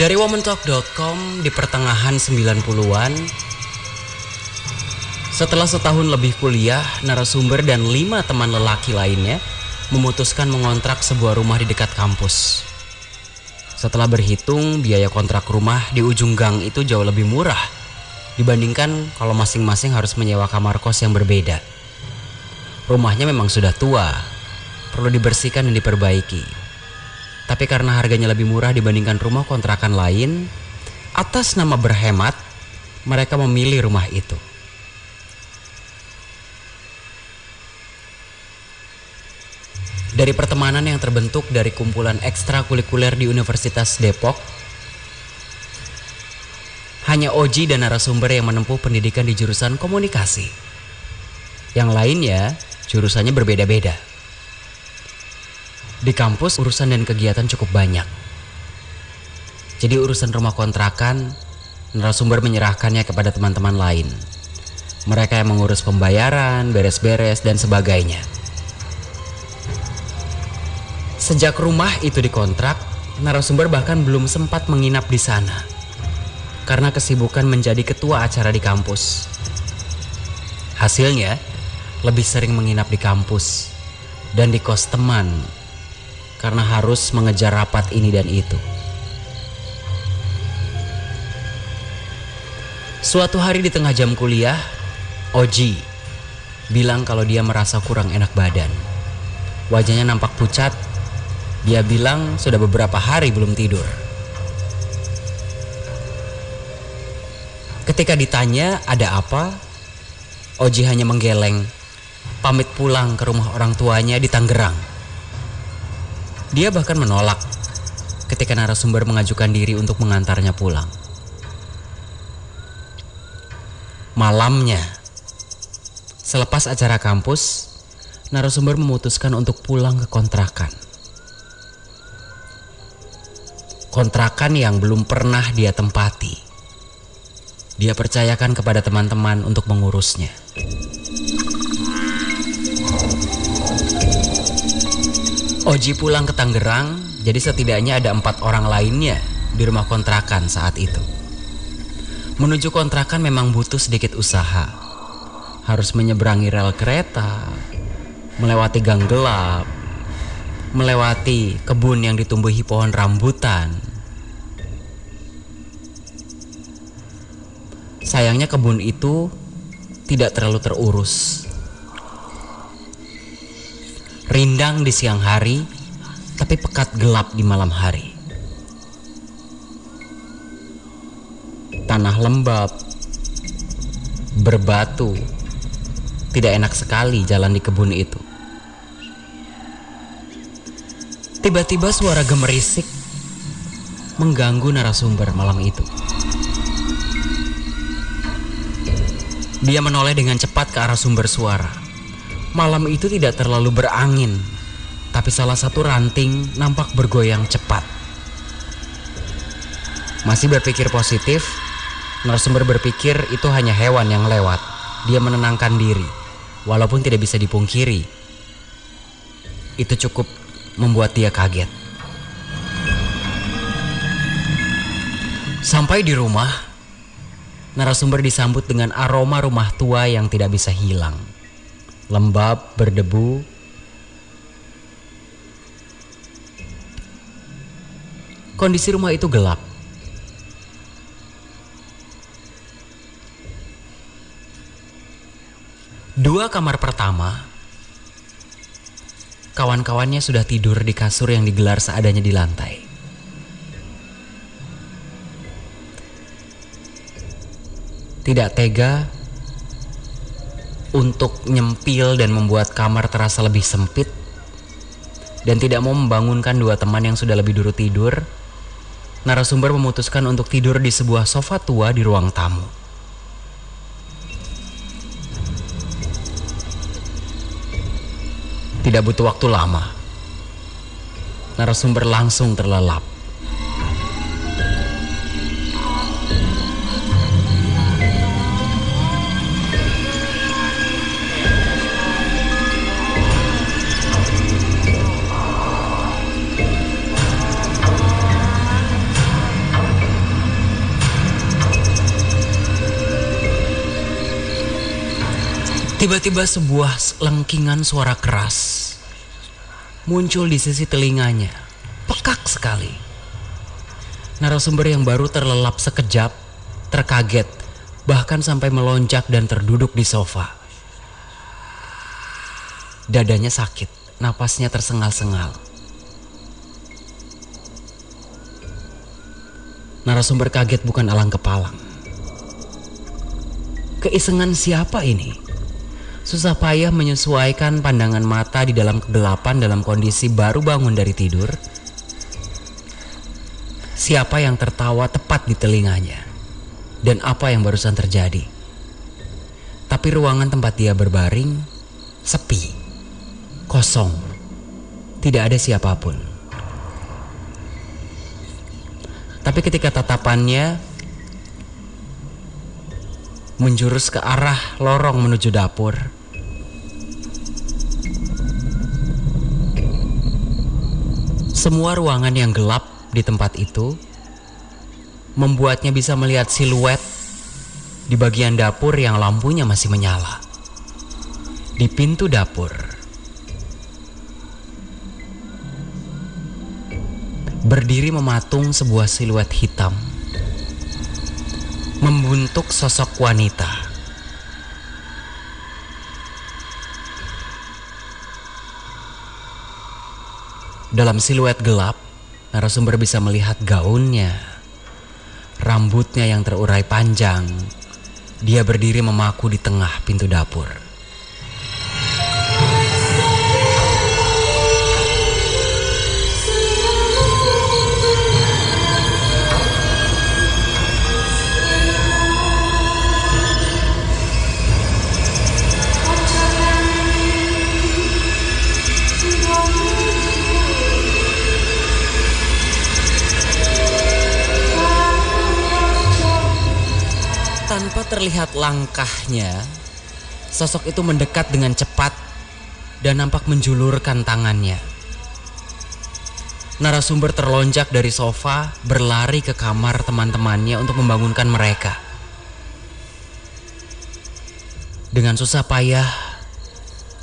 Dari womantalk.com di pertengahan 90-an Setelah setahun lebih kuliah, narasumber dan lima teman lelaki lainnya memutuskan mengontrak sebuah rumah di dekat kampus. Setelah berhitung, biaya kontrak rumah di ujung gang itu jauh lebih murah dibandingkan kalau masing-masing harus menyewa kamar kos yang berbeda. Rumahnya memang sudah tua, perlu dibersihkan dan diperbaiki. Tapi karena harganya lebih murah dibandingkan rumah kontrakan lain, atas nama berhemat, mereka memilih rumah itu. Dari pertemanan yang terbentuk dari kumpulan ekstrakurikuler di Universitas Depok, hanya Oji dan narasumber yang menempuh pendidikan di jurusan komunikasi. Yang lainnya, jurusannya berbeda-beda. Di kampus urusan dan kegiatan cukup banyak. Jadi urusan rumah kontrakan, narasumber menyerahkannya kepada teman-teman lain. Mereka yang mengurus pembayaran, beres-beres, dan sebagainya. Sejak rumah itu dikontrak, narasumber bahkan belum sempat menginap di sana karena kesibukan menjadi ketua acara di kampus. Hasilnya, lebih sering menginap di kampus dan di kos teman karena harus mengejar rapat ini dan itu. Suatu hari di tengah jam kuliah, Oji bilang kalau dia merasa kurang enak badan. Wajahnya nampak pucat dia bilang sudah beberapa hari belum tidur. Ketika ditanya ada apa, Oji hanya menggeleng, pamit pulang ke rumah orang tuanya di Tangerang. Dia bahkan menolak ketika narasumber mengajukan diri untuk mengantarnya pulang. Malamnya, selepas acara kampus, narasumber memutuskan untuk pulang ke kontrakan. kontrakan yang belum pernah dia tempati. Dia percayakan kepada teman-teman untuk mengurusnya. Oji pulang ke Tangerang, jadi setidaknya ada empat orang lainnya di rumah kontrakan saat itu. Menuju kontrakan memang butuh sedikit usaha. Harus menyeberangi rel kereta, melewati gang gelap, melewati kebun yang ditumbuhi pohon rambutan. Sayangnya kebun itu tidak terlalu terurus. Rindang di siang hari, tapi pekat gelap di malam hari. Tanah lembab, berbatu, tidak enak sekali jalan di kebun itu. Tiba-tiba suara gemerisik mengganggu narasumber malam itu. Dia menoleh dengan cepat ke arah sumber suara. Malam itu tidak terlalu berangin, tapi salah satu ranting nampak bergoyang cepat. Masih berpikir positif, narasumber berpikir itu hanya hewan yang lewat. Dia menenangkan diri, walaupun tidak bisa dipungkiri. Itu cukup membuat dia kaget. Sampai di rumah, narasumber disambut dengan aroma rumah tua yang tidak bisa hilang. Lembab, berdebu, kondisi rumah itu gelap. Dua kamar pertama kawan-kawannya sudah tidur di kasur yang digelar seadanya di lantai. Tidak tega untuk nyempil dan membuat kamar terasa lebih sempit dan tidak mau membangunkan dua teman yang sudah lebih dulu tidur, narasumber memutuskan untuk tidur di sebuah sofa tua di ruang tamu. Tidak butuh waktu lama. Narasumber langsung terlelap. Tiba-tiba sebuah lengkingan suara keras muncul di sisi telinganya. Pekak sekali. Narasumber yang baru terlelap sekejap, terkaget, bahkan sampai melonjak dan terduduk di sofa. Dadanya sakit, napasnya tersengal-sengal. Narasumber kaget bukan alang kepalang. Keisengan siapa ini? Susah payah menyesuaikan pandangan mata di dalam kegelapan dalam kondisi baru bangun dari tidur. Siapa yang tertawa tepat di telinganya? Dan apa yang barusan terjadi? Tapi ruangan tempat dia berbaring sepi, kosong, tidak ada siapa pun. Tapi ketika tatapannya menjurus ke arah lorong menuju dapur. Semua ruangan yang gelap di tempat itu membuatnya bisa melihat siluet di bagian dapur yang lampunya masih menyala. Di pintu dapur. Berdiri mematung sebuah siluet hitam membuntuk sosok wanita. Dalam siluet gelap, narasumber bisa melihat gaunnya, rambutnya yang terurai panjang. Dia berdiri memaku di tengah pintu dapur. Tanpa terlihat langkahnya, sosok itu mendekat dengan cepat dan nampak menjulurkan tangannya. Narasumber terlonjak dari sofa, berlari ke kamar teman-temannya untuk membangunkan mereka. Dengan susah payah,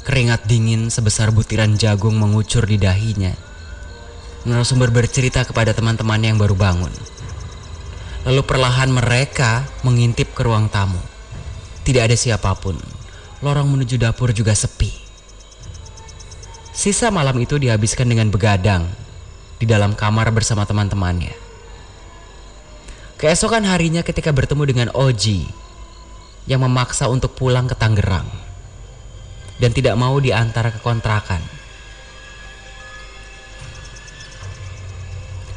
keringat dingin sebesar butiran jagung mengucur di dahinya. Narasumber bercerita kepada teman-temannya yang baru bangun. Lalu perlahan mereka mengintip ke ruang tamu. Tidak ada siapa pun. Lorong menuju dapur juga sepi. Sisa malam itu dihabiskan dengan begadang di dalam kamar bersama teman-temannya. Keesokan harinya ketika bertemu dengan Oji yang memaksa untuk pulang ke Tangerang dan tidak mau diantar ke kontrakan.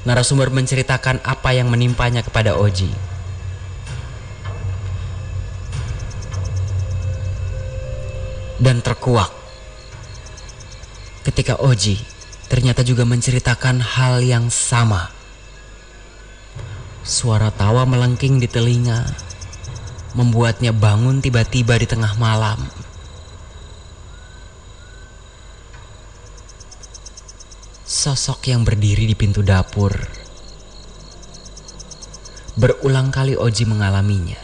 Narasumber menceritakan apa yang menimpanya kepada Oji. Dan terkuak ketika Oji ternyata juga menceritakan hal yang sama. Suara tawa melengking di telinga membuatnya bangun tiba-tiba di tengah malam. Sosok yang berdiri di pintu dapur. Berulang kali Oji mengalaminya,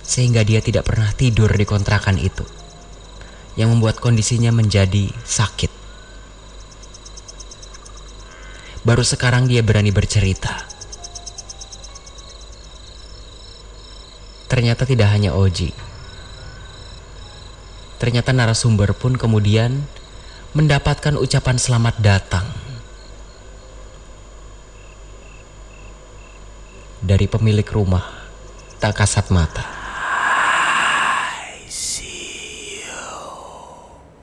sehingga dia tidak pernah tidur di kontrakan itu, yang membuat kondisinya menjadi sakit. Baru sekarang dia berani bercerita. Ternyata tidak hanya Oji. Ternyata narasumber pun kemudian mendapatkan ucapan selamat datang dari pemilik rumah tak kasat mata.